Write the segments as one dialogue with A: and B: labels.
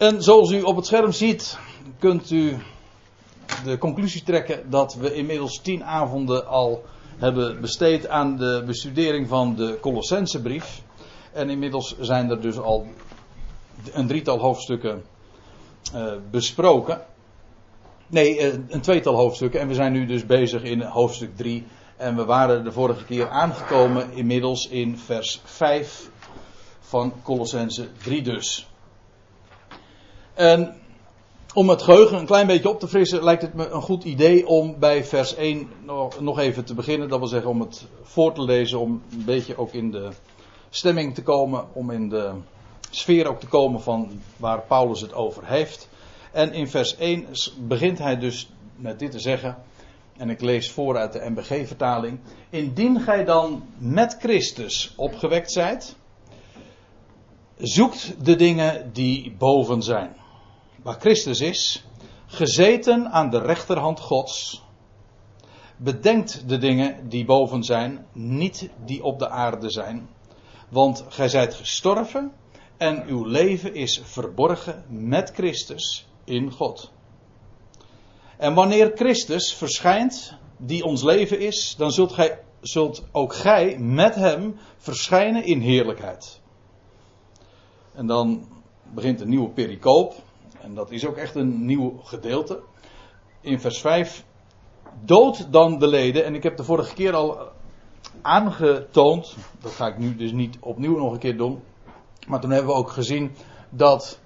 A: En zoals u op het scherm ziet, kunt u de conclusie trekken dat we inmiddels tien avonden al hebben besteed aan de bestudering van de Colossensebrief. En inmiddels zijn er dus al een drietal hoofdstukken uh, besproken. Nee, uh, een tweetal hoofdstukken. En we zijn nu dus bezig in hoofdstuk 3. En we waren de vorige keer aangekomen inmiddels in vers 5 van Colossense 3 dus. En om het geheugen een klein beetje op te frissen, lijkt het me een goed idee om bij vers 1 nog even te beginnen. Dat wil zeggen om het voor te lezen, om een beetje ook in de stemming te komen, om in de sfeer ook te komen van waar Paulus het over heeft. En in vers 1 begint hij dus met dit te zeggen, en ik lees voor uit de MBG-vertaling. Indien gij dan met Christus opgewekt zijt, zoekt de dingen die boven zijn waar Christus is, gezeten aan de rechterhand Gods, bedenkt de dingen die boven zijn, niet die op de aarde zijn. Want gij zijt gestorven en uw leven is verborgen met Christus in God. En wanneer Christus verschijnt, die ons leven is, dan zult, gij, zult ook gij met hem verschijnen in heerlijkheid. En dan begint een nieuwe pericoop. En dat is ook echt een nieuw gedeelte. In vers 5. Dood dan de leden. En ik heb de vorige keer al aangetoond. Dat ga ik nu dus niet opnieuw nog een keer doen. Maar toen hebben we ook gezien dat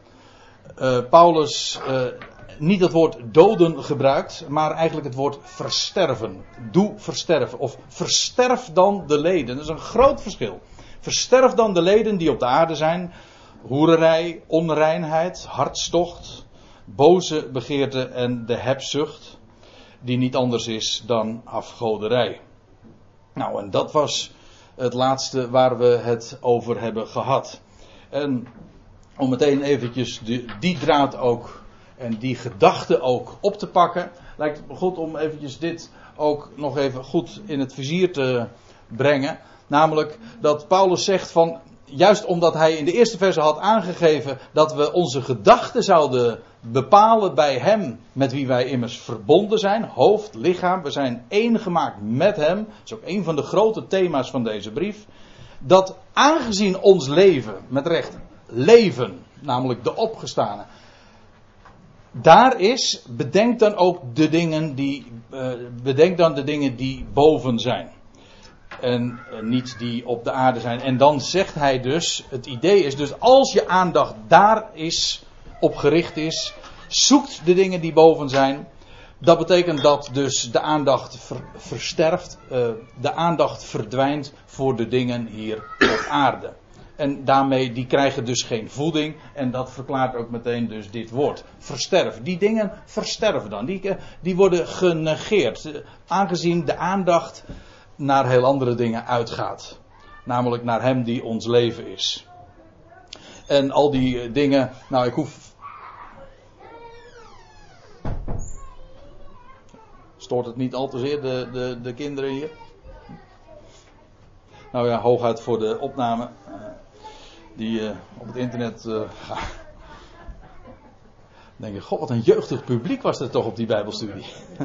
A: uh, Paulus uh, niet het woord doden gebruikt, maar eigenlijk het woord versterven. Doe versterven. Of versterf dan de leden. Dat is een groot verschil. Versterf dan de leden die op de aarde zijn hoererij, onreinheid, hartstocht, boze begeerte en de hebzucht, die niet anders is dan afgoderij. Nou, en dat was het laatste waar we het over hebben gehad. En om meteen eventjes die, draad ook en die gedachte ook op te pakken, lijkt het me goed om eventjes dit ook nog even goed in het vizier te brengen. Namelijk dat Paulus zegt van juist omdat hij in de eerste verse had aangegeven dat we onze gedachten zouden bepalen bij hem met wie wij immers verbonden zijn, hoofd, lichaam, we zijn één gemaakt met hem. Dat is ook een van de grote thema's van deze brief. Dat aangezien ons leven, met recht, leven, namelijk de opgestane, daar is, bedenk dan ook de dingen die, uh, bedenk dan de dingen die boven zijn en eh, niet die op de aarde zijn. En dan zegt hij dus, het idee is dus als je aandacht daar is, op gericht is, zoekt de dingen die boven zijn. Dat betekent dat dus de aandacht versterft, uh, de aandacht verdwijnt voor de dingen hier op aarde. En daarmee, die krijgen dus geen voeding. En dat verklaart ook meteen dus dit woord. Versterf. Die dingen versterven dan. Die, eh, die worden genegeerd. Aangezien de aandacht naar heel andere dingen uitgaat. Namelijk naar Hem die ons leven is. En al die eh, dingen, nou ik hoef. Stoort het niet al te zeer, de, de, de kinderen hier? Nou ja, hooguit voor de opname uh, die uh, op het internet denk je, god, wat een jeugdig publiek was er toch op die Bijbelstudie.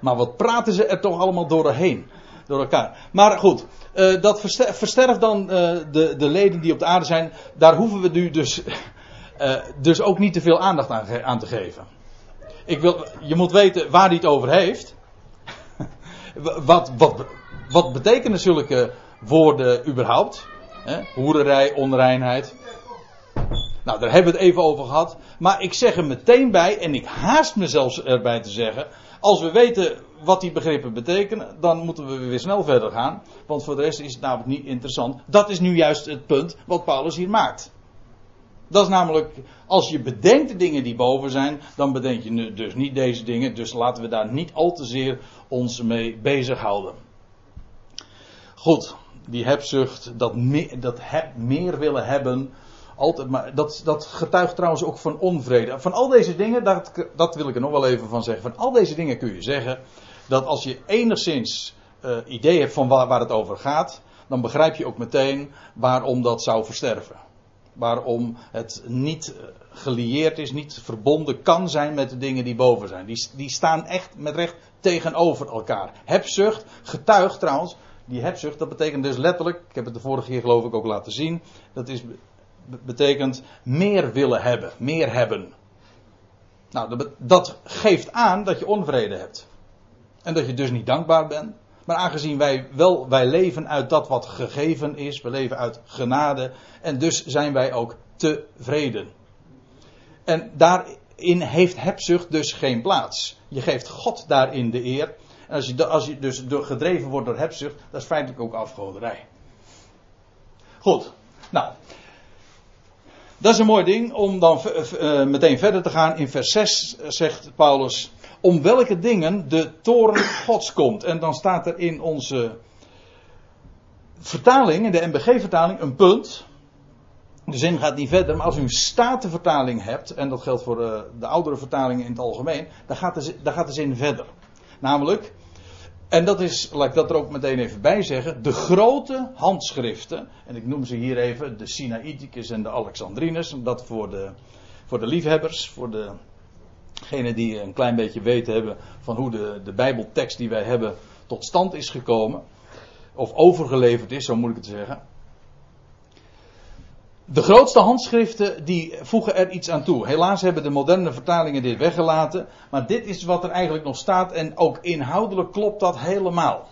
A: Maar wat praten ze er toch allemaal doorheen? Door elkaar. Maar goed, uh, dat versterft dan uh, de, de leden die op de aarde zijn. Daar hoeven we nu dus, uh, dus ook niet te veel aandacht aan, aan, te geven. Ik wil, je moet weten waar hij het over heeft. wat, wat, wat betekenen zulke woorden überhaupt? Hè? Hoererij, onreinheid. Nou, daar hebben we het even over gehad. Maar ik zeg er meteen bij, en ik haast me zelfs erbij te zeggen als we weten wat die begrippen betekenen, dan moeten we weer snel verder gaan. Want voor de rest is het namelijk niet interessant. Dat is nu juist het punt wat Paulus hier maakt. Dat is namelijk, als je bedenkt de dingen die boven zijn, dan bedenk je dus niet deze dingen. Dus laten we daar niet al te zeer ons mee bezighouden. Goed, die hebzucht, dat, dat heb, meer willen hebben, altijd maar, dat, dat getuigt trouwens ook van onvrede. Van al deze dingen, dat, dat wil ik er nog wel even van zeggen. Van al deze dingen kun je zeggen dat als je enigszins uh, idee hebt van waar, waar, het over gaat, dan begrijp je ook meteen waarom dat zou versterven. Waarom het niet gelieerd is, niet verbonden kan zijn met de dingen die boven zijn. Die, die staan echt met recht tegenover elkaar. Hebzucht getuigt trouwens. Die hebzucht, dat betekent dus letterlijk, ik heb het de vorige keer geloof ik ook laten zien. Dat is, betekent meer willen hebben, meer hebben. Nou, dat, geeft aan dat je onvrede hebt. En dat je dus niet dankbaar bent. Maar aangezien wij wel, wij leven uit dat wat gegeven is, we leven uit genade. En dus zijn wij ook tevreden. En daarin heeft hebzucht dus geen plaats. Je geeft God daarin de eer. En als je, als je dus gedreven wordt door hebzucht, dat is feitelijk ook afgoderij. Goed, nou. Dat is een mooi ding om dan uh, meteen verder te gaan. In vers 6 zegt Paulus: Om welke dingen de toren Gods komt. En dan staat er in onze vertaling, in de MBG-vertaling, een punt. De zin gaat niet verder, maar als u een statenvertaling hebt, en dat geldt voor de, eh, de oudere vertalingen in het algemeen, gaat, dan gaat de zin verder. Namelijk, en dat is, laat ik dat er ook meteen even bij zeggen, de grote handschriften, en ik noem ze hier even de Sinaiticus en de Alexandrinus, dat voor de, voor de liefhebbers, voor degenen die een klein beetje weten hebben van hoe de, de Bijbeltekst die wij hebben tot stand is gekomen, of overgeleverd is, zo moet ik het zeggen. De grootste handschriften die voegen er iets aan toe. Helaas hebben de moderne vertalingen dit weggelaten. Maar dit is wat er eigenlijk nog staat. En ook inhoudelijk klopt dat helemaal.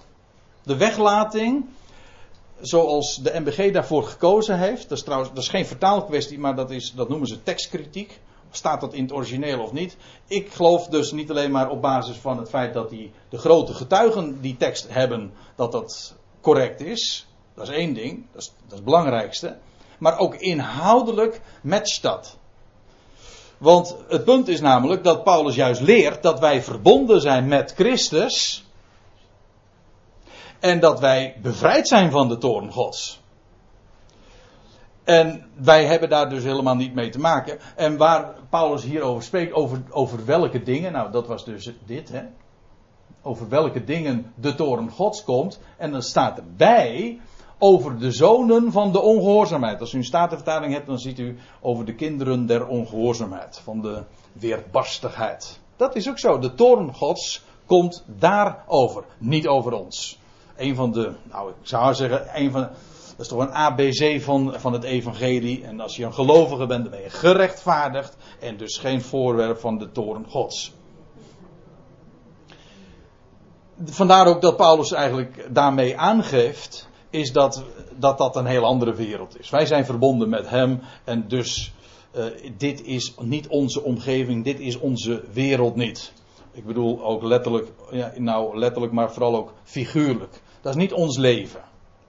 A: De weglating, zoals de MBG daarvoor gekozen heeft. Dat is trouwens geen vertaalkwestie, maar dat, is, dat noemen ze tekstkritiek. Staat dat in het origineel of niet? Ik geloof dus niet alleen maar op basis van het feit dat die, de grote getuigen die tekst hebben, dat dat correct is. Dat is één ding, dat is, dat is het belangrijkste maar ook inhoudelijk matcht dat. Want het punt is namelijk dat Paulus juist leert dat wij verbonden zijn met Christus. En dat wij bevrijd zijn van de toorn Gods. En wij hebben daar dus helemaal niet mee te maken. En waar Paulus hierover spreekt, over, over welke dingen, nou dat was dus dit, hè. Over welke dingen de toorn Gods komt. En dan staat erbij over de zonen van de ongehoorzaamheid. Als u een statenvertaling hebt, dan ziet u over de kinderen der ongehoorzaamheid, van de weerbarstigheid. Dat is ook zo. De toorn Gods komt daarover, niet over ons. Een van de, nou ik zou zeggen, een van, dat is toch een ABC van, van het evangelie. En als je een gelovige bent, dan ben je gerechtvaardigd en dus geen voorwerp van de toorn Gods. Vandaar ook dat Paulus eigenlijk daarmee aangeeft is dat, dat dat een heel andere wereld is. Wij zijn verbonden met Hem en dus uh, dit is niet onze omgeving, dit is onze wereld niet. Ik bedoel ook letterlijk, ja, nou letterlijk, maar vooral ook figuurlijk. Dat is niet ons leven.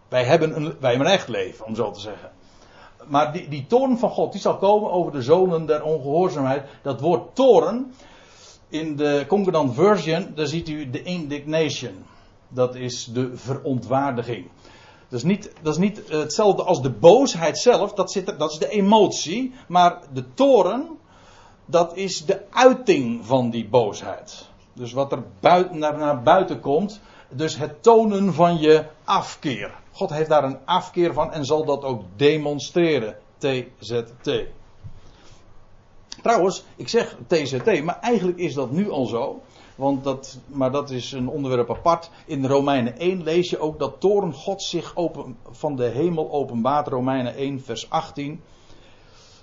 A: Wij hebben een, wij hebben een echt leven, om zo te zeggen. Maar die, die toorn van God, die zal komen over de zonen der ongehoorzaamheid. Dat woord toorn, in de Concordant Version, daar ziet u de indignation. Dat is de verontwaardiging. Dat is niet, dat is niet hetzelfde als de boosheid zelf, dat, zit dat is de emotie. Maar de toren, dat is de uiting van die boosheid. Dus wat er buiten, naar, naar buiten komt, dus het tonen van je afkeer. God heeft daar een afkeer van en zal dat ook demonstreren. TZT. Trouwens, ik zeg TZT, maar eigenlijk is dat nu al zo. Want dat, maar dat is een onderwerp apart. In Romeinen 1 lees je ook dat toren God zich open, van de hemel openbaart. Romeinen 1 vers 18.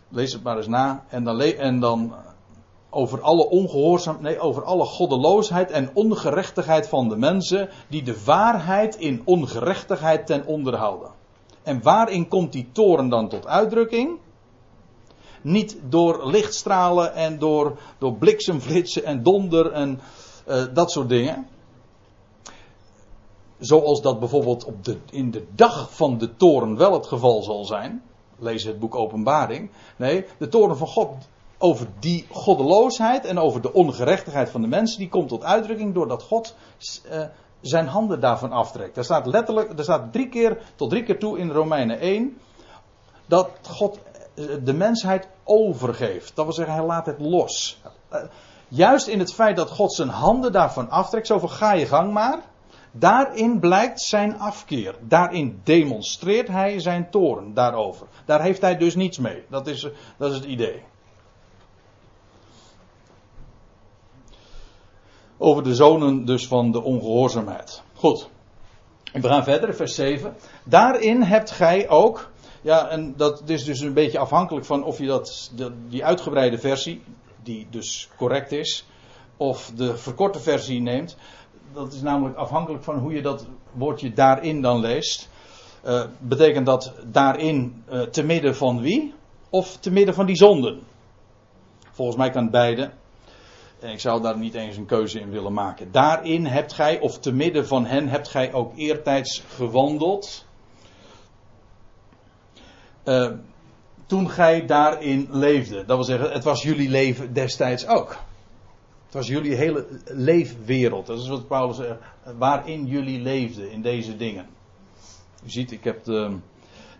A: Lees het maar eens na. En dan, en dan over alle ongehoorzaam, nee, over alle goddeloosheid en ongerechtigheid van de mensen die de waarheid in ongerechtigheid ten onder houden. En waarin komt die toren dan tot uitdrukking? Niet door lichtstralen en door, door bliksemflitsen en donder en uh, dat soort dingen. Zoals dat bijvoorbeeld op de, in de dag van de toren wel het geval zal zijn. Lees het boek Openbaring. Nee, de toren van God over die goddeloosheid en over de ongerechtigheid van de mensen, die komt tot uitdrukking doordat God uh, zijn handen daarvan aftrekt. Er staat letterlijk, er staat drie keer tot drie keer toe in Romeinen 1 dat God eh, de mensheid overgeeft. Dat wil zeggen, hij laat het los. Juist in het feit dat God zijn handen daarvan aftrekt, zo van ga je gang maar. Daarin blijkt zijn afkeer. Daarin demonstreert hij zijn toren daarover. Daar heeft hij dus niets mee. Dat is, dat is het idee. Over de zonen dus van de ongehoorzaamheid. Goed. We gaan verder, vers 7. Daarin hebt gij ook. Ja, en dat is dus een beetje afhankelijk van of je dat, die uitgebreide versie, die dus correct is, of de verkorte versie neemt. Dat is namelijk afhankelijk van hoe je dat woordje daarin dan leest. Uh, betekent dat daarin uh, te midden van wie? Of te midden van die zonden? Volgens mij kan beide. En ik zou daar niet eens een keuze in willen maken. Daarin hebt gij, of te midden van hen, hebt gij ook eertijds gewandeld. Uh, toen gij daarin leefde. Dat wil zeggen, het was jullie leven destijds ook. Het was jullie hele leefwereld. Dat is wat Paulus zegt. Waarin jullie leefden in deze dingen. U ziet, ik heb de,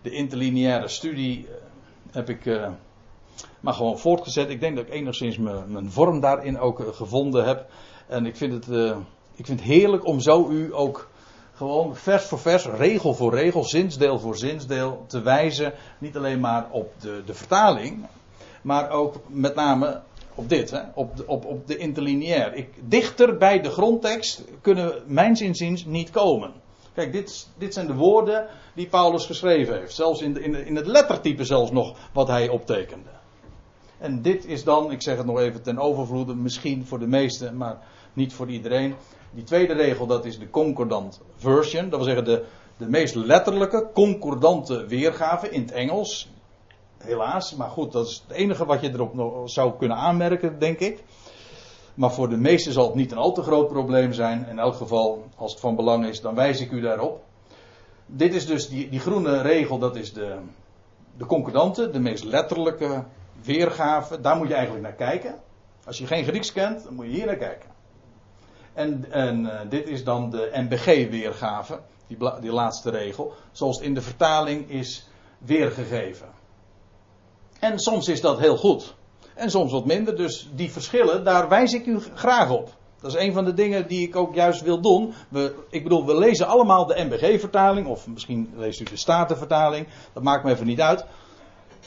A: de interlineaire studie. Eh, heb ik. Uh, maar gewoon voortgezet. Ik denk dat ik enigszins mijn, mijn vorm daarin ook gevonden heb. En ik vind, het, ik vind het heerlijk om zo u ook gewoon vers voor vers, regel voor regel, zinsdeel voor zinsdeel te wijzen. Niet alleen maar op de, de vertaling, maar ook met name op dit, hè, op, de, op, op de interlineair. Ik, dichter bij de grondtekst kunnen mijns inziens niet komen. Kijk, dit, dit zijn de woorden die Paulus geschreven heeft. Zelfs in, in, in het lettertype zelfs nog wat hij optekende. En dit is dan, ik zeg het nog even ten overvloede, misschien voor de meesten, maar niet voor iedereen. Die tweede regel, dat is de concordant version. Dat wil zeggen de, de meest letterlijke, concordante weergave in het Engels. Helaas, maar goed, dat is het enige wat je erop zou kunnen aanmerken, denk ik. Maar voor de meesten zal het niet een al te groot probleem zijn. In elk geval, als het van belang is, dan wijs ik u daarop. Dit is dus die, die groene regel, dat is de, de concordante, de meest letterlijke weergave. Daar moet je eigenlijk naar kijken. Als je geen Grieks kent, dan moet je hier naar kijken. En, en uh, dit is dan de MBG-weergave, die, die laatste regel, zoals in de vertaling is weergegeven. En soms is dat heel goed. En soms wat minder. Dus die verschillen, daar wijs ik u graag op. Dat is een van de dingen die ik ook juist wil doen. We, ik bedoel, we lezen allemaal de MBG-vertaling. Of misschien leest u de Statenvertaling. Dat maakt me even niet uit.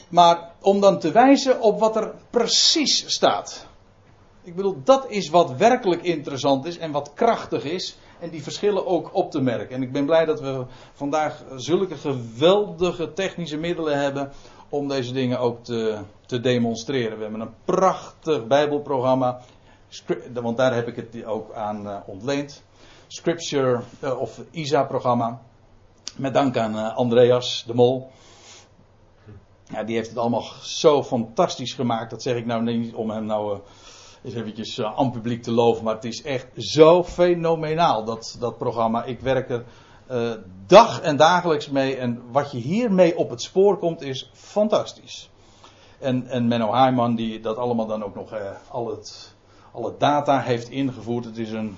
A: Maar om dan te wijzen op wat er precies staat. Ik bedoel, dat is wat werkelijk interessant is en wat krachtig is. En die verschillen ook op te merken. En ik ben blij dat we vandaag zulke geweldige technische middelen hebben om deze dingen ook te, te demonstreren. We hebben een prachtig Bijbelprogramma, want daar heb ik het ook aan uh, ontleend. Scripture uh, of ISA-programma. Met dank aan uh, Andreas de Mol. Ja, die heeft het allemaal zo fantastisch gemaakt. Dat zeg ik nou niet om hem nou eens eventjes aan publiek te loven. Maar het is echt zo fenomenaal, dat, dat programma. Ik werk er uh, dag en dagelijks mee. En wat je hiermee op het spoor komt is fantastisch. En, en Menno Haaiman die dat allemaal dan ook nog uh, al, het, alle data heeft ingevoerd. Het is een,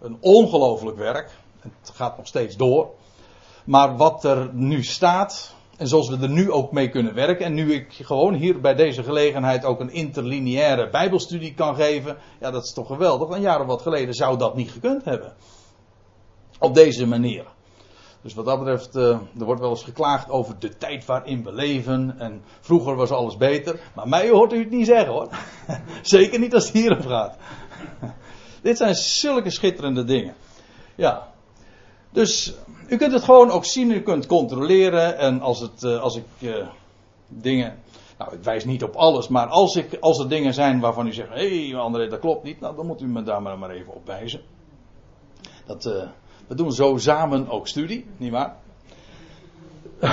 A: een ongelooflijk werk. Het gaat nog steeds door. Maar wat er nu staat, en zoals we er nu ook mee kunnen werken, en nu ik gewoon hier bij deze gelegenheid ook een interlineaire Bijbelstudie kan geven, ja, dat is toch geweldig. Een jaar of wat geleden zou dat niet gekund hebben. Op deze manier. Dus wat dat betreft, uh, er wordt wel eens geklaagd over de tijd waarin we leven. En vroeger was alles beter. Maar mij hoort u het niet zeggen hoor. Zeker niet als het hierop gaat. Dit zijn zulke schitterende dingen. Ja. Dus u kunt het gewoon ook zien, u kunt controleren. En als, het, uh, als ik uh, dingen. Nou, ik wijs niet op alles, maar als, ik, als er dingen zijn waarvan u zegt: hé hey, André, dat klopt niet. Nou, dan moet u me daar maar, even op wijzen. Dat. We doen zo samen ook studie, nietwaar?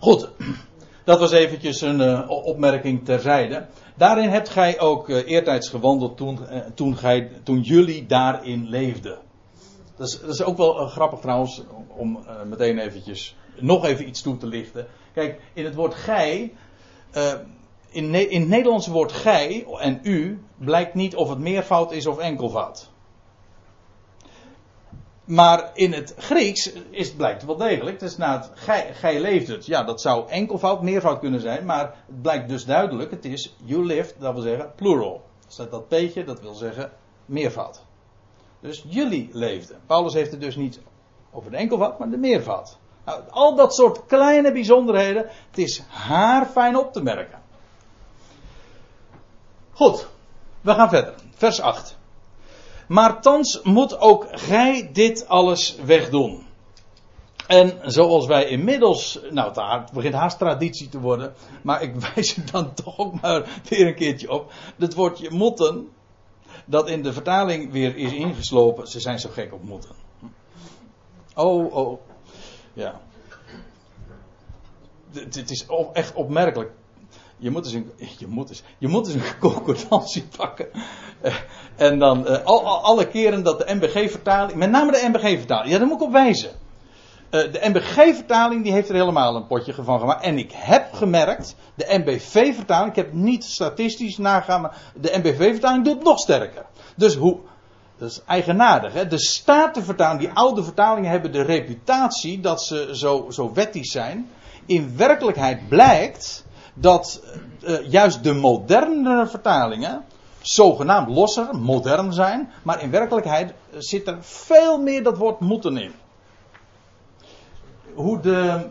A: Goed, dat was eventjes een uh, opmerking terzijde. Daarin hebt gij ook uh, eertijds gewandeld toen, uh, toen, gij, toen jullie daarin leefden. Dat is, dat is ook wel grappig trouwens, om meteen eventjes nog even iets toe te lichten. Kijk, in het woord gij, in, in het Nederlandse woord gij en u, blijkt niet of het meervoud is of enkelvoud. Maar in het Grieks is, het blijkt wel degelijk. Dus na het gij, gij leeft het. Ja, dat zou enkelvoud, meervoud kunnen zijn. Maar het blijkt dus duidelijk. Het is you lived, dat wil zeggen plural. Staat dat peetje, dat wil zeggen meervoud. Dus jullie leefden. Paulus heeft het dus niet over de enkelvoud, maar de meervoud. Nou, al dat soort kleine bijzonderheden, het is haar fijn op te merken. Goed, we gaan verder. Vers 8. Maar thans moet ook gij dit alles wegdoen. En zoals wij inmiddels, nou het begint haast traditie te worden, maar ik wijs er dan toch ook maar weer een keertje op. Het woordje moeten, dat in de vertaling weer is ingeslopen, ze zijn zo gek op moeten. Oh, oh, ja. Het is echt opmerkelijk. Je moet eens een, je moet eens, je moet eens een concordantie pakken. Eh, en dan uh, al, alle keren dat de MBG-vertaling, met name de MBG-vertaling, ja, daar moet ik op wijzen. Uh, de MBG-vertaling die heeft er helemaal een potje van gemaakt. En ik heb gemerkt, de MBV-vertaling, ik heb niet statistisch nagaan, maar de MBV-vertaling doet nog sterker. Dus hoe, dat is eigenaardig. Hè? De statenvertalingen, die oude vertalingen hebben de reputatie dat ze zo, zo wettisch zijn. In werkelijkheid blijkt dat uh, juist de modernere vertalingen zogenaamd losser, modern zijn. Maar in werkelijkheid zit er veel meer dat woord moeten in. Hoe de,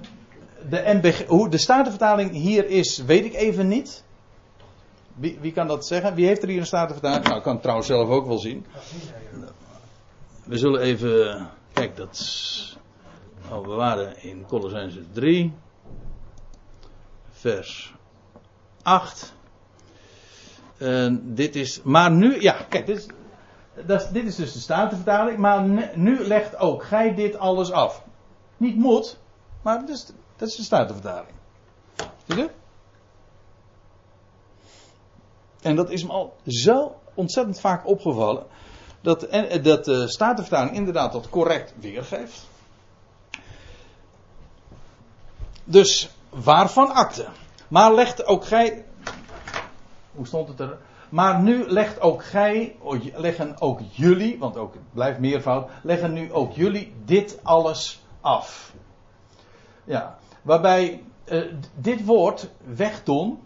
A: de, hoe de Statenvertaling hier is, weet ik even niet. Wie, wie, kan dat zeggen? Wie heeft er hier een Statenvertaling? Nou, ik kan het trouwens zelf ook wel zien. We zullen even. Kijk, dat. Oh, we waren in Colossense 3, vers 8. En dit is. Maar nu. Ja, kijk, dit is, dat dit is dus de Statenvertaling. Maar nu legt ook gij dit alles af. Niet moet, maar dat is, dat is de Statenvertaling. Zie je? En dat is me al zo ontzettend vaak opgevallen. Dat, en, dat de Statenvertaling inderdaad dat correct weergeeft. Dus waarvan akte? Maar legt ook gij. Hoe stond het er? Maar nu legt ook gij, leggen ook jullie, want ook het blijft meervoud, leggen nu ook jullie dit alles af. Ja, waarbij uh, dit woord wegdoen,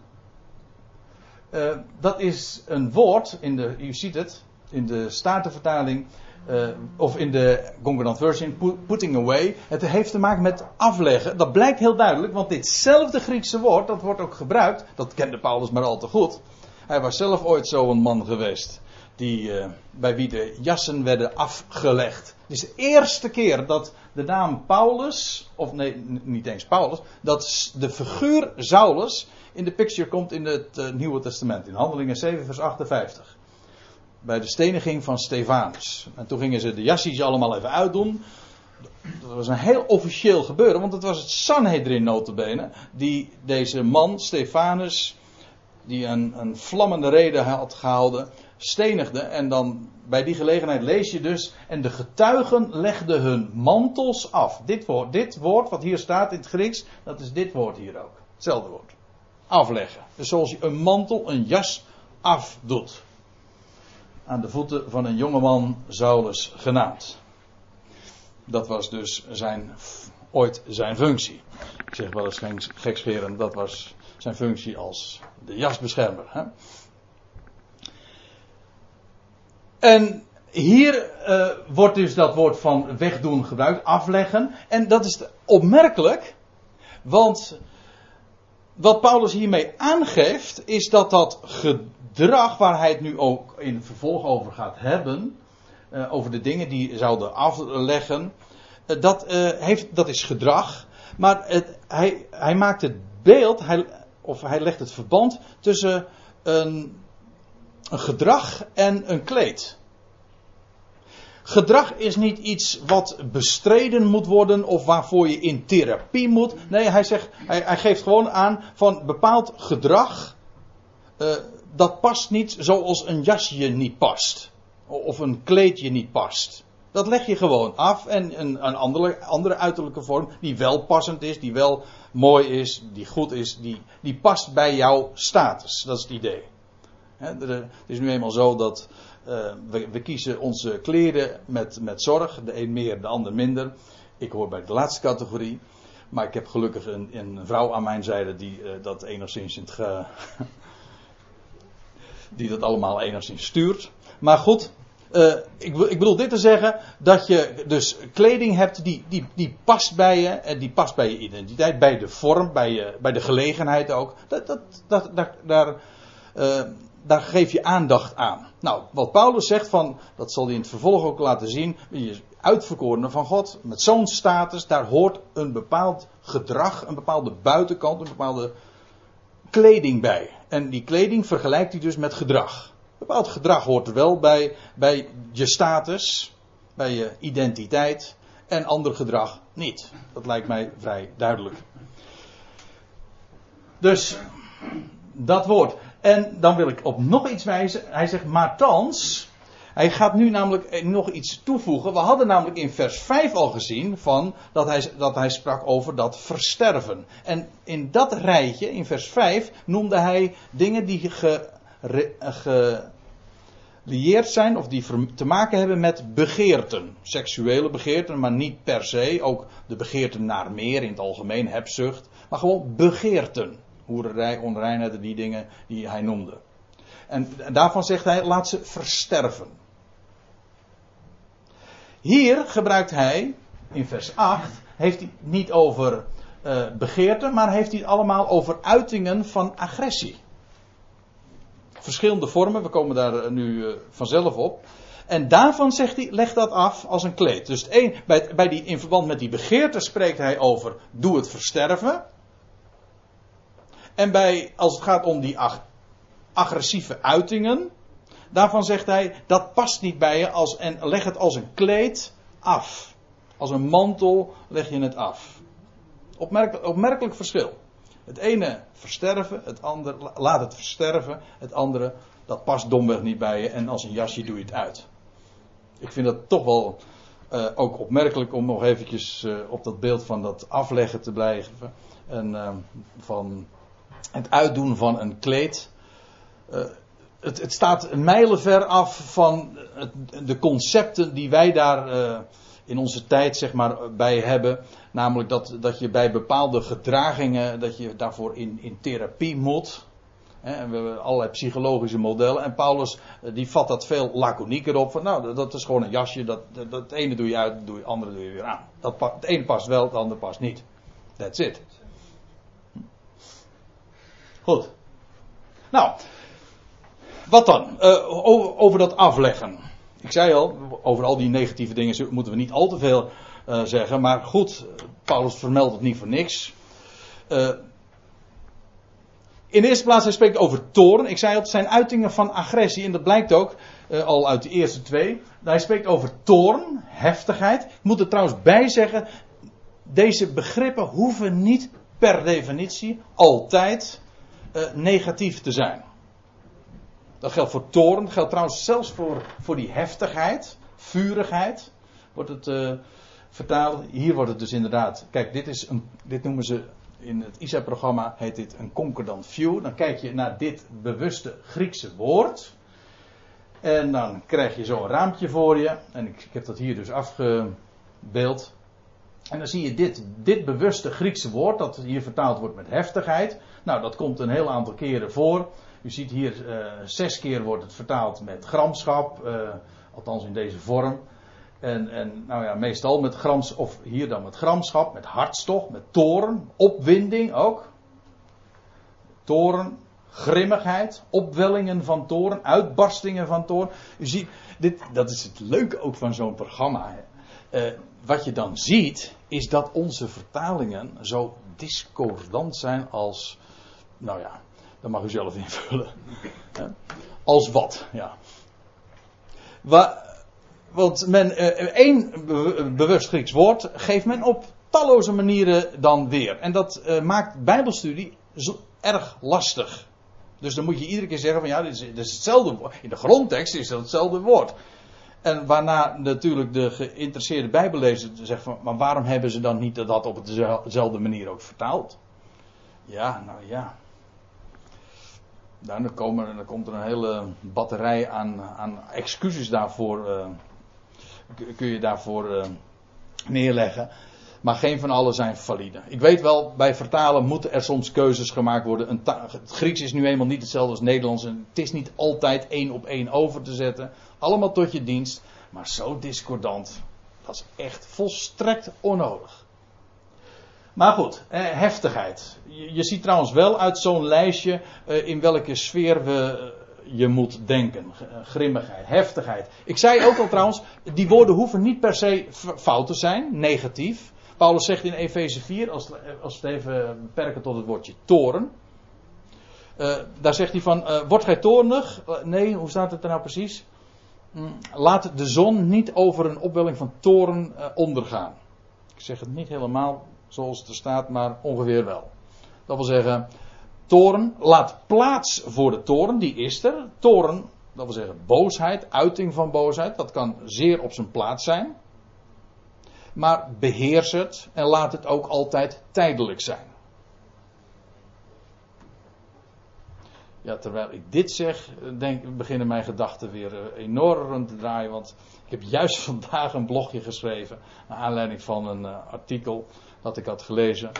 A: uh, dat is een woord in de, u ziet het, in de Statenvertaling, uh, of in de Concordant Version, putting away. Het heeft te maken met afleggen. Dat blijkt heel duidelijk, want ditzelfde Griekse woord, dat wordt ook gebruikt. Dat kende Paulus maar al te goed. Hij was zelf ooit zo'n man geweest. Die, bij wie de jassen werden afgelegd. Het is de eerste keer dat de naam Paulus, of nee, niet eens Paulus, dat de figuur Saulus in de picture komt in het uh, Nieuwe Testament. In Handelingen 7, vers 58 bij de steniging van Stefanus. En toen gingen ze de jassies allemaal even uitdoen. Dat was een heel officieel gebeuren, want het was het Sanhedrin notabene die deze man, Stefanus, die een, een vlammende reden had gehouden, stenigde. En dan bij die gelegenheid lees je dus, en de getuigen legden hun mantels af. Dit woord, dit woord wat hier staat in het Grieks, dat is dit woord hier ook. Hetzelfde woord. Afleggen. Dus zoals je een mantel, een jas afdoet aan de voeten van een jongeman Saulus genaamd. Dat was dus zijn, ooit zijn functie. Ik zeg wel eens gekscherend, dat was zijn functie als de jasbeschermer. Hè? En hier uh, wordt dus dat woord van wegdoen gebruikt, afleggen. En dat is opmerkelijk, want wat Paulus hiermee aangeeft, is dat dat gedrag waar hij het nu ook in vervolg over gaat hebben, uh, over de dingen die zouden afleggen, uh, dat, heeft, dat is gedrag. Maar het, hij, hij maakt het beeld, hij, of hij legt het verband tussen een, een gedrag en een kleed. Gedrag is niet iets wat bestreden moet worden of waarvoor je in therapie moet. Nee, hij, zegt, hij, geeft gewoon aan van bepaald gedrag. Uh, dat past niet zoals een jasje niet past. Of een kleedje niet past. Dat leg je gewoon af en een, een andere, andere uiterlijke vorm die wel passend is, die wel mooi is, die goed is, die, die past bij jouw status. Dat is het idee. Het is nu eenmaal zo dat uh, we, kiezen onze kleren met, met zorg. De een meer, de ander minder. Ik hoor bij de laatste categorie. Maar ik heb gelukkig een, een vrouw aan mijn zijde die uh, dat enigszins in het die dat allemaal enigszins stuurt. Maar goed, Uh, ik, ik, bedoel dit te zeggen dat je dus kleding hebt die, die, die past bij je en die past bij je identiteit, bij de vorm, bij, je, bij de gelegenheid ook. Dat, dat, dat, daar, daar geef je aandacht aan. Nou, wat Paulus zegt van, dat zal hij in het vervolg ook laten zien, je uitverkorene van God, met zo'n status, daar hoort een bepaald gedrag, een bepaalde buitenkant, een bepaalde kleding bij. En die kleding vergelijkt hij dus met gedrag. Bepaald gedrag hoort er wel bij, bij je status, bij je identiteit en ander gedrag niet. Dat lijkt mij vrij duidelijk. Dus dat woord. En dan wil ik op nog iets wijzen. Hij zegt, maar thans. Hij gaat nu namelijk nog iets toevoegen. We hadden namelijk in vers 5 al gezien van dat, hij, dat hij sprak over dat versterven. En in dat rijtje, in vers 5, noemde hij dingen die ge, gelieerd zijn of die te maken hebben met begeerten. Seksuele begeerten, maar niet per se. Ook de begeerten naar meer in het algemeen, hebzucht. Maar gewoon begeerten. Hoererij, onreinheid, die dingen die hij noemde. En daarvan zegt hij, laat ze versterven. Hier gebruikt hij, in vers 8, heeft hij niet over uh, begeerten, maar heeft hij het allemaal over uitingen van agressie. Verschillende vormen, we komen daar eh, nu uh, vanzelf op. En daarvan zegt hij, leg dat af als een kleed. Dus een, bij, bij die, in verband met die begeerte spreekt hij over, doe het versterven. En bij, als het gaat om die ag agressieve uitingen, daarvan zegt hij, dat past niet bij je als, en leg het als een kleed af. Als een mantel leg je het af. Opmerkelijk, opmerkelijk verschil. Het ene versterven, het andere laat het versterven, het andere dat past domweg niet bij je en als een jasje doe je het uit. Ik vind dat toch wel uh, ook opmerkelijk om nog eventjes uh, op dat beeld van dat afleggen te blijven. En uh, van het uitdoen van een kleed. Het, het, staat mijlenver af van het, de concepten die wij daar in onze tijd zeg maar bij hebben. Namelijk dat, dat je bij bepaalde gedragingen, dat je daarvoor in, in therapie moet. En we hebben allerlei psychologische modellen. En Paulus eh, die vat dat veel laconieker op. Van, nou, dat is gewoon een jasje. Dat, dat, ene doe je uit, doe je, andere doe je weer aan. Dat, het ene past wel, het andere past niet. That's it. Goed. Nou, wat dan? Uh, over, over dat afleggen. Ik zei al, over al die negatieve dingen moeten we niet al te veel uh, zeggen. Maar goed, Paulus vermeldt het niet voor niks. Uh, in de eerste plaats, hij spreekt over toorn. Ik zei al, het zijn uitingen van agressie. En dat blijkt ook al uit de eerste twee. Hij spreekt over toorn, heftigheid. Ik moet er trouwens bij zeggen, deze begrippen hoeven niet per definitie altijd negatief te zijn. Dat geldt voor toorn, dat geldt trouwens zelfs voor, voor die heftigheid, vurigheid, wordt het uh, vertaald. Hier wordt het dus inderdaad, kijk, dit, is een, dit noemen ze in het ISA-programma, heet dit een concordant view. Dan kijk je naar dit bewuste Griekse woord. En dan krijg je zo een raampje voor je. En ik, ik heb dat hier dus afgebeeld. En dan zie je dit, dit bewuste Griekse woord, dat hier vertaald wordt met heftigheid. Nou, dat komt een heel aantal keren voor. U ziet hier uh, zes keer wordt het vertaald met gramschap, uh, althans in deze vorm. En, en nou ja, meestal met grams, of hier dan met gramschap, met hartstocht, met toren, opwinding ook. Toren, grimmigheid, opwellingen van toren, uitbarstingen van toren. U ziet, dit, dat is het leuke ook van zo'n programma. Uh, wat je dan ziet, is dat onze vertalingen zo discordant zijn als, nou ja, dat mag u zelf invullen. Als wat, ja. want men, eh, één bewust Grieks woord geeft men op talloze manieren dan weer. En dat uh, maakt Bijbelstudie erg lastig. Dus dan moet je iedere keer zeggen van ja, dit is, dit is hetzelfde woord. In de grondtekst is dat hetzelfde woord. En waarna natuurlijk de geïnteresseerde bijbellezer zegt van, maar waarom hebben ze dan niet dat op dezelfde manier ook vertaald? Ja, nou ja. Nou, dan, komt er een hele batterij aan, aan excuses daarvoor. Uh, kun je daarvoor uh, neerleggen. maar geen van alle zijn valide. Ik weet wel, bij vertalen moeten er soms keuzes gemaakt worden. Een het Grieks is nu eenmaal niet hetzelfde als Nederlands. En het is niet altijd één op één over te zetten. Allemaal tot je dienst. Maar zo discordant, dat is echt volstrekt onnodig. Maar goed, eh, heftigheid. Je, ziet trouwens wel uit zo'n lijstje eh, in welke sfeer we, eh, je moet denken. Grimmigheid, heftigheid. Ik zei ook al trouwens, die woorden hoeven niet per se fout te zijn, negatief. Paulus zegt in Efeze 4, als, als we het even beperken tot het woordje toren. Daar zegt hij van, uh, wordt gij toornig? Nee, hoe staat het er nou precies? Mm, laat de zon niet over een opwelling van toren ondergaan. Ik zeg het niet helemaal zoals er staat, maar ongeveer wel. Dat wil zeggen, toren, laat plaats voor de toren, die is er. Toren, dat wil zeggen boosheid, uiting van boosheid, dat kan zeer op zijn plaats zijn maar beheers het en laat het ook altijd tijdelijk zijn. Ja, terwijl ik dit zeg, denk, beginnen mijn gedachten weer eh, enorm te draaien. Want ik heb juist vandaag een blogje geschreven. Naar aanleiding van een uh, artikel dat ik had gelezen.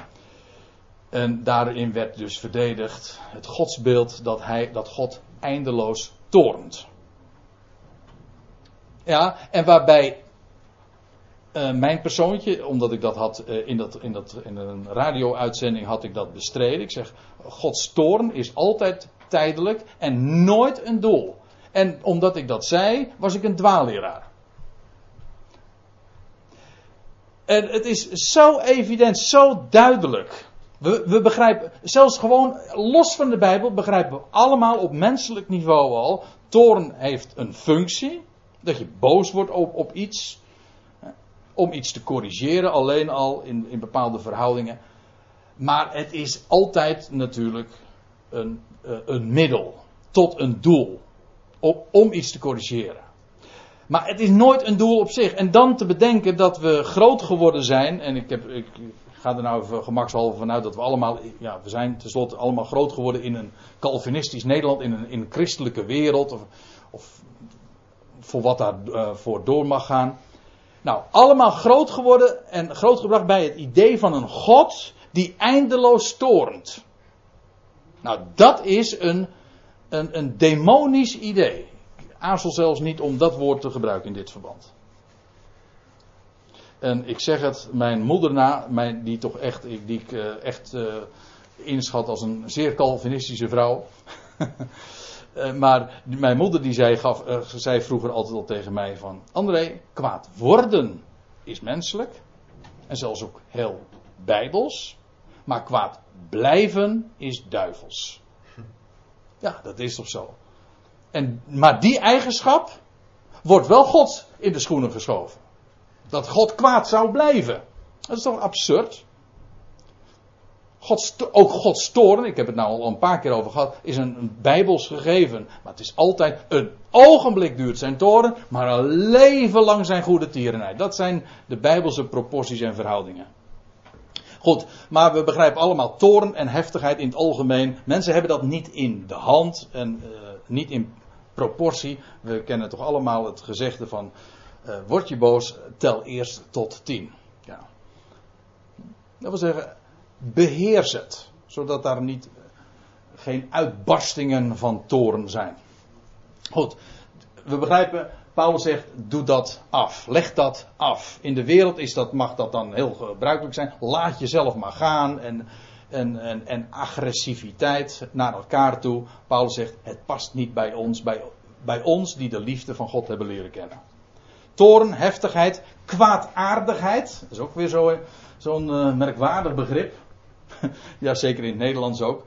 A: En daarin werd dus verdedigd het godsbeeld dat, hij, dat God eindeloos toornt. Ja, en waarbij uh, mijn persoontje, omdat ik dat had uh, in, dat, in, dat, in een radio-uitzending had ik dat bestreden. Ik zeg, Gods toorn is altijd tijdelijk en nooit een doel. En omdat ik dat zei, was ik een dwaalleraar. En het is zo evident, zo duidelijk. We, we, begrijpen, zelfs gewoon los van de Bijbel, begrijpen we allemaal op menselijk niveau al. Toorn heeft een functie. Dat je boos wordt op, op iets om iets te corrigeren, alleen al in, in bepaalde verhoudingen. Maar het is altijd natuurlijk een, uh, een middel tot een doel om, om iets te corrigeren. Maar het is nooit een doel op zich. En dan te bedenken dat we groot geworden zijn. En ik, heb, ik ga er nou gemakshalve vanuit dat we allemaal. Ja, we zijn tenslotte allemaal groot geworden in een Calvinistisch Nederland. In een, in christelijke wereld. Of, of voor wat daarvoor uh, voor door mag gaan. Nou, allemaal groot geworden en grootgebracht bij het idee van een God die eindeloos toornt. Nou, dat is een, een, een demonisch idee. Aarzel zelfs niet om dat woord te gebruiken in dit verband. En ik zeg het mijn moeder na, mijn, die toch echt, die ik uh, echt uh, inschat als een zeer Calvinistische vrouw. Uh, maar mijn moeder die zei, gaf, uh, zei vroeger altijd al tegen mij van... André, kwaad worden is menselijk. En zelfs ook heel bijbels. Maar kwaad blijven is duivels. Ja, dat is toch zo. En, maar die eigenschap wordt wel God in de schoenen geschoven. Dat God kwaad zou blijven. Dat is toch absurd? Ook Gods toorn, ik heb het nou al een paar keer over gehad, is een, bijbels gegeven. Maar het is altijd een ogenblik duurt zijn toren, maar een leven lang zijn goede tierenheid. Dat zijn de bijbelse proporties en verhoudingen. Goed, maar we begrijpen allemaal toorn en heftigheid in het algemeen. Mensen hebben dat niet in de hand en uh, niet in proportie. We kennen toch allemaal het gezegde van: uh, word je boos, tel eerst tot tien. Ja. Dat wil zeggen, beheers het. Zodat daar niet, geen uitbarstingen van toren zijn. Goed, we begrijpen, Paulus zegt, doe dat af. Leg dat af. In de wereld is dat, mag dat dan heel gebruikelijk zijn. Laat jezelf maar gaan en, en, en, en agressiviteit naar elkaar toe. Paulus zegt, het past niet bij ons, bij, bij ons die de liefde van God hebben leren kennen. Toren, heftigheid, kwaadaardigheid. Dat is ook weer zo'n zo uh, merkwaardig begrip. ja, zeker in het Nederlands ook.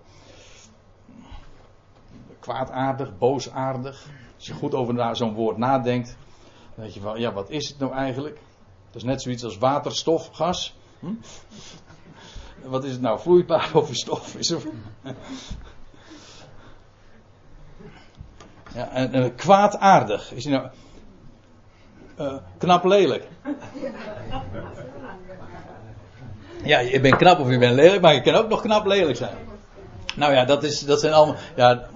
A: Kwaadaardig, boosaardig. Als je goed over zo'n woord nadenkt, dan weet je wel, ja, wat is het nou eigenlijk? Dat is net zoiets als waterstof, gas. Hm? Wat is het nou, vloeibaar of stof? Is er... ja, en, kwaadaardig. Is hij nou. Uh, knap lelijk. Ja, je bent knap of je bent lelijk, maar je kan ook nog knap lelijk zijn. Nou ja, dat, is, dat zijn allemaal. Ja,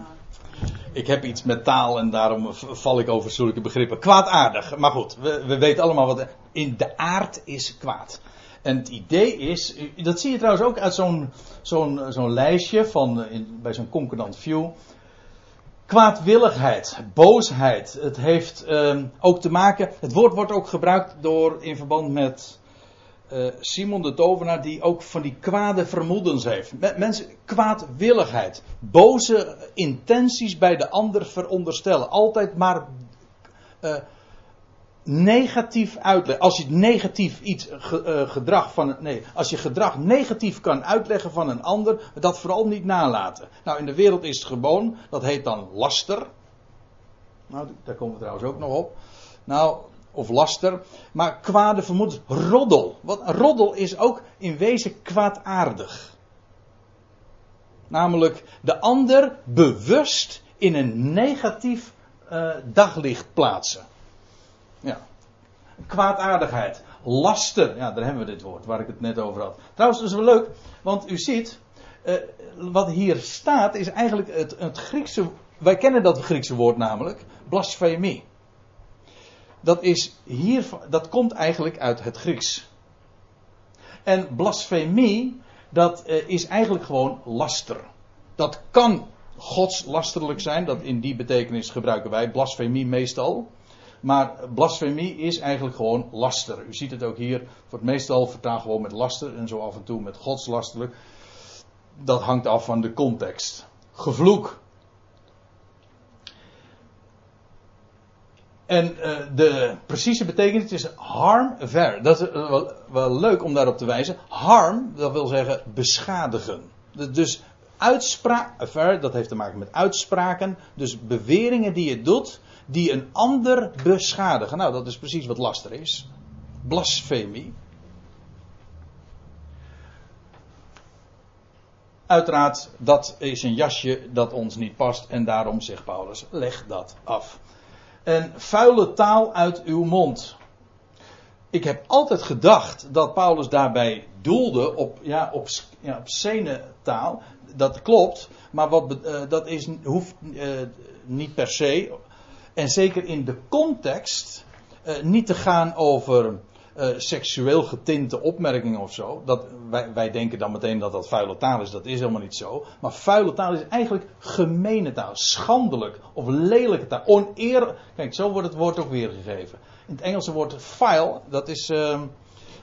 A: ik heb iets met taal en daarom val ik over zulke begrippen. Kwaadaardig, maar goed, we, we weten allemaal wat. In de aard is kwaad. En het idee is, dat zie je trouwens ook uit zo'n zo'n zo'n lijstje van, in, bij zo'n concordant view. Kwaadwilligheid, boosheid. Het heeft um, ook te maken. Het woord wordt ook gebruikt door in verband met uh, Simon de Tovenaar, die ook van die kwade vermoedens heeft. Mensen, kwaadwilligheid. Boze intenties bij de ander veronderstellen. Altijd maar uh, negatief uitleggen. Als je negatief iets uh, gedrag van nee, als je gedrag negatief kan uitleggen van een ander, dat vooral niet nalaten. Nou, in de wereld is het gewoon, dat heet dan laster. Nou, daar komen we trouwens ook nog op. Nou, of laster, maar kwade vermoedens, roddel. Wat roddel is ook in wezen kwaadaardig. Namelijk de ander bewust in een negatief uh, daglicht plaatsen. Ja. Kwaadaardigheid. Laster. Ja, daar hebben we dit woord waar ik het net over had. Trouwens, dat is wel leuk, want u ziet, uh, wat hier staat is eigenlijk het, het Griekse. Wij kennen dat Griekse woord namelijk, blasfemie. Dat, is hier, dat komt eigenlijk uit het Grieks. En blasfemie, dat uh, is eigenlijk gewoon laster. Dat kan godslasterlijk zijn, dat in die betekenis gebruiken wij blasfemie meestal. Maar blasfemie is eigenlijk gewoon laster. U ziet het ook hier. Voor het meestal vertaal gewoon met laster en zo af en toe met godslasterlijk. Dat hangt af van de context. Gevloek. En uh, de precieze betekenis is harm ver. Dat is uh, wel, leuk om daarop te wijzen. Harm, dat wil zeggen beschadigen. Dus uitspraak, ver, dat heeft te maken met uitspraken. Dus beweringen die je doet, die een ander beschadigen. Nou, dat is precies wat laster is. Blasfemie. Uiteraard, dat is een jasje dat ons niet past en daarom zegt Paulus, leg dat af. En vuile taal uit uw mond. Ik heb altijd gedacht dat Paulus daarbij doelde op, ja, op, ja, op taal. Dat klopt, maar wat, uh, dat is, hoeft uh, niet per se en zeker in de context uh, niet te gaan over uh, seksueel getinte opmerkingen of zo. Dat, wij, wij denken dan meteen dat dat vuile taal is. Dat is helemaal niet zo. Maar vuile taal is eigenlijk gemene taal. Schandelijk of lelijke taal. Oneer. Kijk, zo wordt het woord ook weergegeven. In het Engelse woord file, dat is, uh,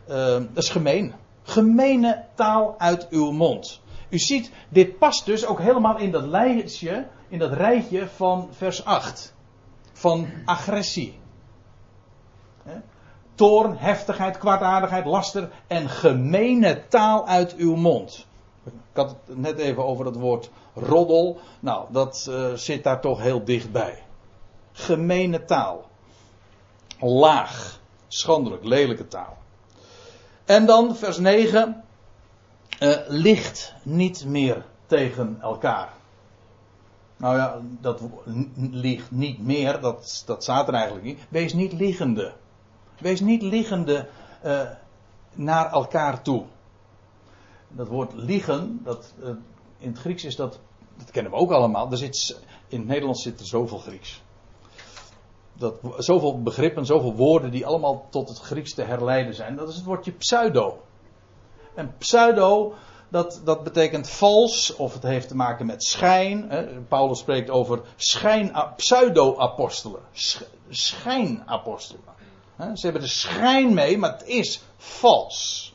A: dat is gemeen. Gemene taal uit uw mond. U ziet, dit past dus ook helemaal in dat lijstje, in dat rijtje van vers 8 van agressie. Toorn, heftigheid, kwaadaardigheid, laster en gemene taal uit uw mond. Ik had het net even over het woord roddel. Nou, dat uh, zit daar toch heel dichtbij. Gemene taal. Laag. Schandelijk, lelijke taal. En dan vers 9. Uh, licht niet meer tegen elkaar. Nou ja, dat ligt niet meer, dat, dat staat er eigenlijk niet. Wees niet liggende. Wees niet liggende uh, naar elkaar toe. Dat woord liegen, dat, uh, in het Grieks is dat, dat kennen we ook allemaal. Er zit, in het Nederlands zit er zoveel Grieks. Dat, zoveel begrippen, zoveel woorden die allemaal tot het Grieks te herleiden zijn. Dat is het woordje pseudo. En pseudo, dat, dat betekent vals, of het heeft te maken met schijn. Paulus spreekt over schijn, pseudo-apostelen. Schijnapostelen. Ze hebben de schijn mee, maar het is vals.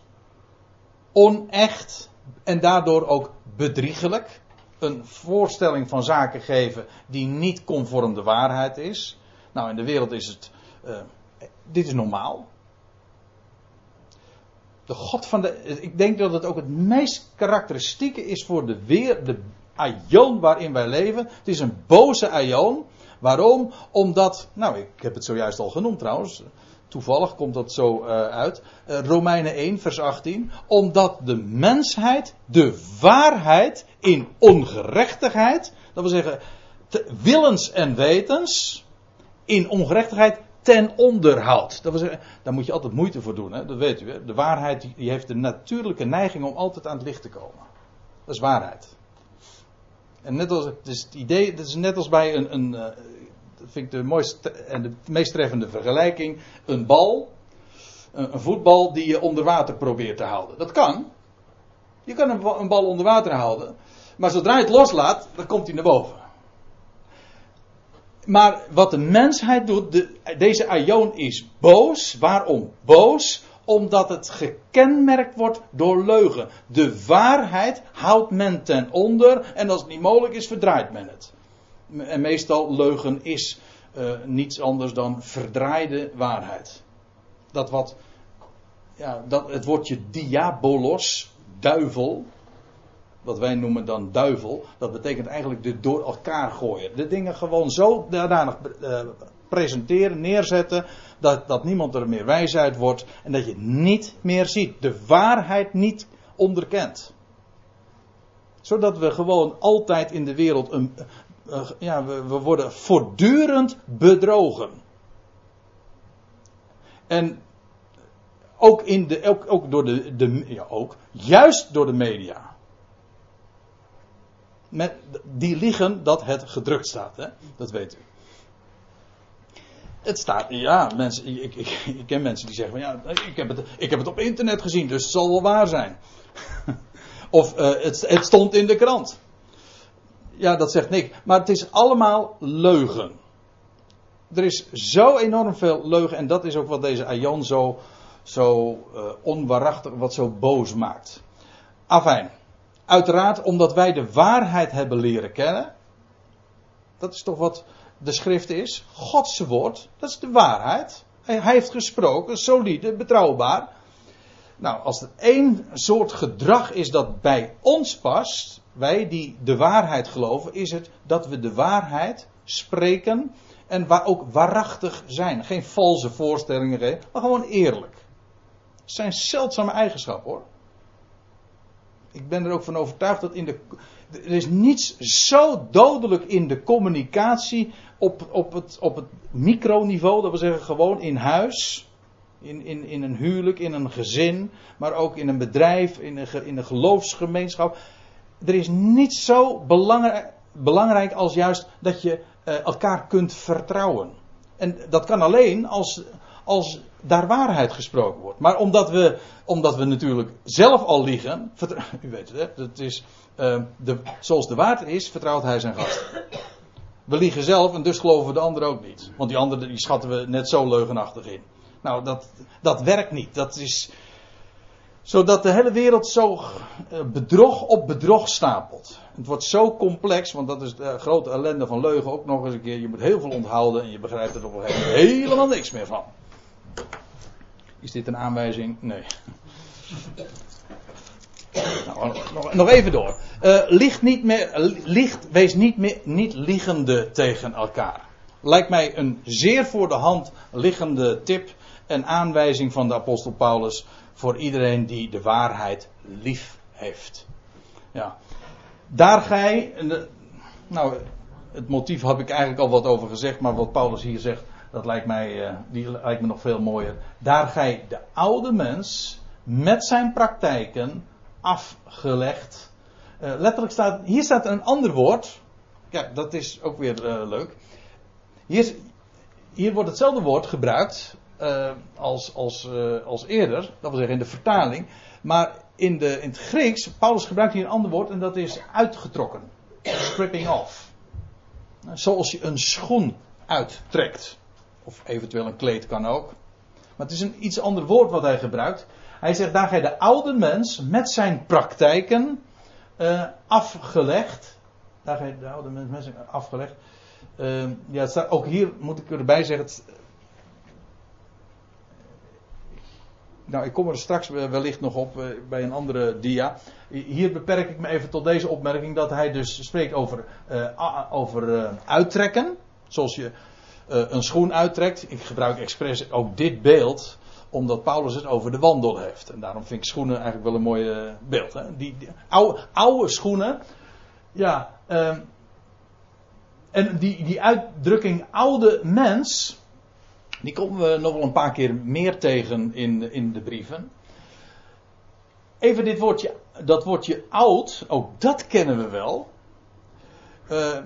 A: Onecht en daardoor ook bedriegelijk. Een voorstelling van zaken geven die niet conform de waarheid is. Nou, in de wereld is het. Uh, dit is normaal de God van de. Ik denk dat het ook het meest karakteristieke is voor de weer, de aion waarin wij leven. Het is een boze aion. Waarom? Omdat, nou, ik heb het zojuist al genoemd trouwens. Toevallig komt dat zo uh, uit. Uh, Romeinen 1, vers 18. Omdat de mensheid de waarheid in ongerechtigheid, dat wil zeggen, willens en wetens, in ongerechtigheid ten onderhoud. Dat wil daar moet je altijd moeite voor doen, hè? dat weet u. Hè? De waarheid die heeft de natuurlijke neiging om altijd aan het licht te komen. Dat is waarheid. En net als, het, is het idee, is net als bij een, een uh, dat vind ik de mooiste en de meest treffende vergelijking, een bal. een, voetbal die je onder water probeert te houden. Dat kan. Je kan een bal onder water houden. Maar zodra je het loslaat, dan komt hij naar boven. Maar wat de mensheid doet, de, deze aion is boos. Waarom? Boos omdat het gekenmerkt wordt door leugen. De waarheid houdt men ten onder en als het niet mogelijk is, verdraait men het. En meestal leugen is uh, niets anders dan verdraaide waarheid. Dat wat, ja, dat, het woordje diabolos, duivel, wat wij noemen dan duivel, dat betekent eigenlijk de door elkaar gooien. De dingen gewoon zo daarna uh, presenteren, neerzetten, dat, dat niemand er meer wijs uit wordt en dat je niet meer ziet. De waarheid niet onderkent. Zodat we gewoon altijd in de wereld een, uh, ja, we, we worden voortdurend bedrogen. En ook, in de, ook door de, de ja, ook, juist door de media met, die liegen dat het gedrukt staat. Hè? Dat weet u. Het staat, ja, mensen, ik, ik, ik ken mensen die zeggen van ja, ik heb, het, ik heb het op internet gezien, dus het zal wel waar zijn. of uh, het, het stond in de krant. Ja, dat zegt niks. Maar het is allemaal leugen. Er is zo enorm veel leugen en dat is ook wat deze Ayan zo, zo uh, onwaarachtig, wat zo boos maakt. Afijn. Uiteraard omdat wij de waarheid hebben leren kennen. Dat is toch wat de schrift is. Gods woord, dat is de waarheid. Hij, heeft gesproken, solide, betrouwbaar. Nou, als er één soort gedrag is dat bij ons past, wij die de waarheid geloven, is het dat we de waarheid spreken en waar ook waarachtig zijn. Geen valse voorstellingen geven, maar gewoon eerlijk. Het zijn zeldzame eigenschappen hoor ik ben er ook van overtuigd dat in de. Er is niets zo dodelijk in de communicatie op, op, het, op het microniveau, dat wil zeggen gewoon in huis, in, in, in een huwelijk, in een gezin, maar ook in een bedrijf, in een, in een geloofsgemeenschap. Er is niets zo belangrijk, belangrijk als juist dat je uh, elkaar kunt vertrouwen. En dat kan alleen als, als daar waarheid gesproken wordt. Maar omdat we, omdat we natuurlijk zelf al liegen, u weet het, hè, dat is, uh, de, zoals de waard is, vertrouwt hij zijn gast. We liegen zelf en dus geloven we de ander ook niet. Want die andere die schatten we net zo leugenachtig in. Nou, dat, dat werkt niet. Dat is, zodat de hele wereld zo uh, bedrog op bedrog stapelt. Het wordt zo complex, want dat is de grote ellende van leugen ook nog eens een keer. Je moet heel veel onthouden en je begrijpt er op een helemaal niks meer van. Is dit een aanwijzing? Nee. Nou, nog, nog, even door. Uh, licht niet meer, wees niet, meer, niet liggende tegen elkaar. Lijkt mij een zeer voor de hand liggende tip en aanwijzing van de apostel Paulus voor iedereen die de waarheid lief heeft. Ja. Daar gij, nou, het motief heb ik eigenlijk al wat over gezegd, maar wat Paulus hier zegt, dat lijkt mij, uh, die lijkt me nog veel mooier. Daar gij de oude mens met zijn praktijken afgelegd. Uh, letterlijk staat, hier staat een ander woord. Ja, dat is ook weer uh, leuk. Hier, hier wordt hetzelfde woord gebruikt als, als, als eerder, dat wil zeggen in de vertaling. Maar in, de, in het Grieks, Paulus gebruikt hier een ander woord en dat is uitgetrokken. Stripping off. Zoals je een schoen uittrekt. Of eventueel een kleed kan ook. Maar het is een iets ander woord wat hij gebruikt. Hij zegt daar gij de oude mens met zijn praktijken uh, afgelegd. Daar gij de oude mens met zijn afgelegd. Uh, ja, staat, ook hier moet ik erbij zeggen. Het, nou, ik kom er straks wellicht nog op uh, bij een andere dia. Hier beperk ik me even tot deze opmerking dat hij dus spreekt over, over uittrekken. Zoals je een schoen uittrekt. Ik gebruik expres ook dit beeld, omdat Paulus het over de wandel heeft. En daarom vind ik schoenen eigenlijk wel een mooi beeld. Hè? Die, oude, oude, schoenen, ja, uh, en die, die uitdrukking oude mens, die komen we nog wel een paar keer meer tegen in, in de brieven. Even dit woordje, dat woordje oud, ook dat kennen we wel. Uh,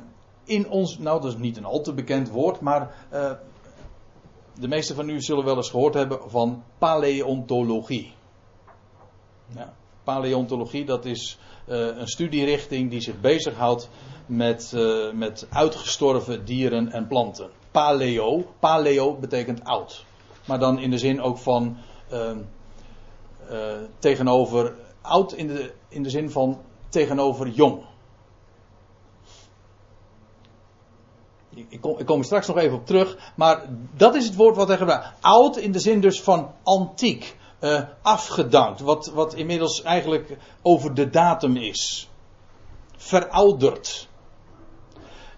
A: in ons, nou dat is niet een al te bekend woord, maar uh, de meesten van u zullen wel eens gehoord hebben van paleontologie. Ja, paleontologie, dat is uh, een studierichting die zich bezighoudt met, uh, met uitgestorven dieren en planten. Paleo, paleo betekent oud. Maar dan in de zin ook van uh, tegenover oud in de, in de zin van tegenover jong. Ik kom, er straks nog even op terug, maar dat is het woord wat hij gebruikt. Oud in de zin dus van antiek, uh, afgedankt, wat, wat inmiddels eigenlijk over de datum is. Verouderd.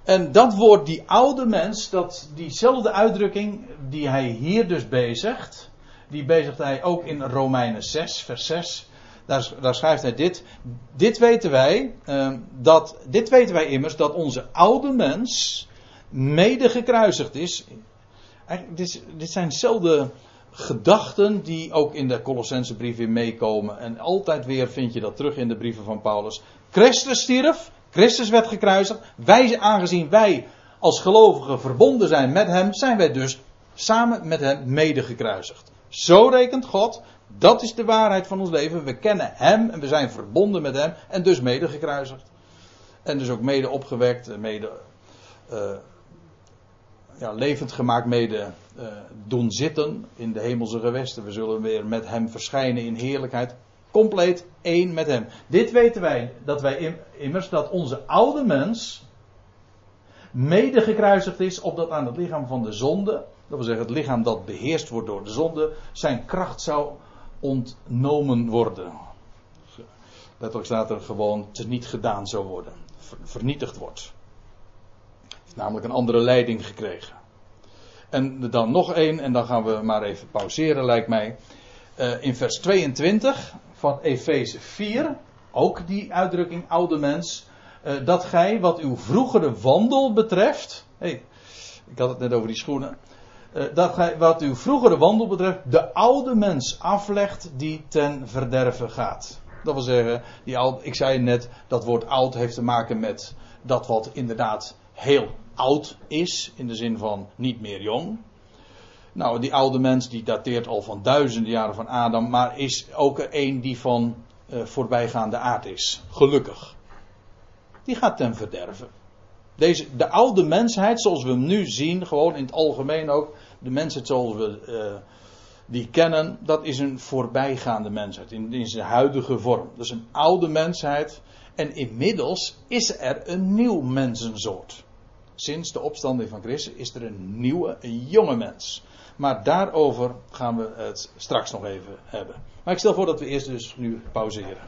A: En dat woord, die oude mens, dat, diezelfde uitdrukking die hij hier dus bezigt, die bezigt hij ook in Romeinen 6, vers 6. Daar, daar schrijft hij dit. Dit weten wij, uh, dat, dit weten wij immers, dat onze oude mens mede gekruisigd is. Dit, dit zijn dezelfde gedachten die ook in de Colossense brief weer meekomen. En altijd weer vind je dat terug in de brieven van Paulus. Christus stierf, Christus werd gekruisigd. Wij, aangezien wij als gelovigen verbonden zijn met hem, zijn wij dus samen met hem mede gekruisigd. Zo rekent God. Dat is de waarheid van ons leven. We kennen hem en we zijn verbonden met hem en dus mede gekruisigd. En dus ook mede opgewekt, mede uh, ja, levend gemaakt mede uh, doen zitten in de hemelse gewesten. We zullen weer met hem verschijnen in heerlijkheid. Compleet één met hem. Dit weten wij, dat wij immers dat onze oude mens mede gekruisigd is, opdat aan het lichaam van de zonde, dat wil zeggen het lichaam dat beheerst wordt door de zonde, zijn kracht zou ontnomen worden. Letterlijk staat er gewoon te niet gedaan zou worden, vernietigd wordt namelijk een andere leiding gekregen. En dan nog één, en dan gaan we maar even pauzeren, lijkt mij. Uh, in vers 22 van Efeze 4, ook die uitdrukking oude mens. Uh, dat gij wat uw vroegere wandel betreft. Hey, ik had het net over die schoenen. Uh, dat gij wat uw vroegere wandel betreft, de oude mens aflegt die ten verderven gaat. Dat wil zeggen, die oud, ik zei net, dat woord oud heeft te maken met dat wat inderdaad heel oud is, in de zin van niet meer jong. Nou, die oude mens die dateert al van duizenden jaren van Adam, maar is ook een die van uh, voorbijgaande aard is. Gelukkig. Die gaat ten verderven. Deze, de oude mensheid, zoals we hem nu zien, gewoon in het algemeen ook, de mensheid zoals we uh, die kennen, dat is een voorbijgaande mensheid in, in zijn huidige vorm. Dat is een oude mensheid. En inmiddels is er een nieuw mensensoort sinds de opstanding van Christus is er een nieuwe, een jonge mens. Maar daarover gaan we het straks nog even hebben. Maar ik stel voor dat we eerst dus nu pauzeren.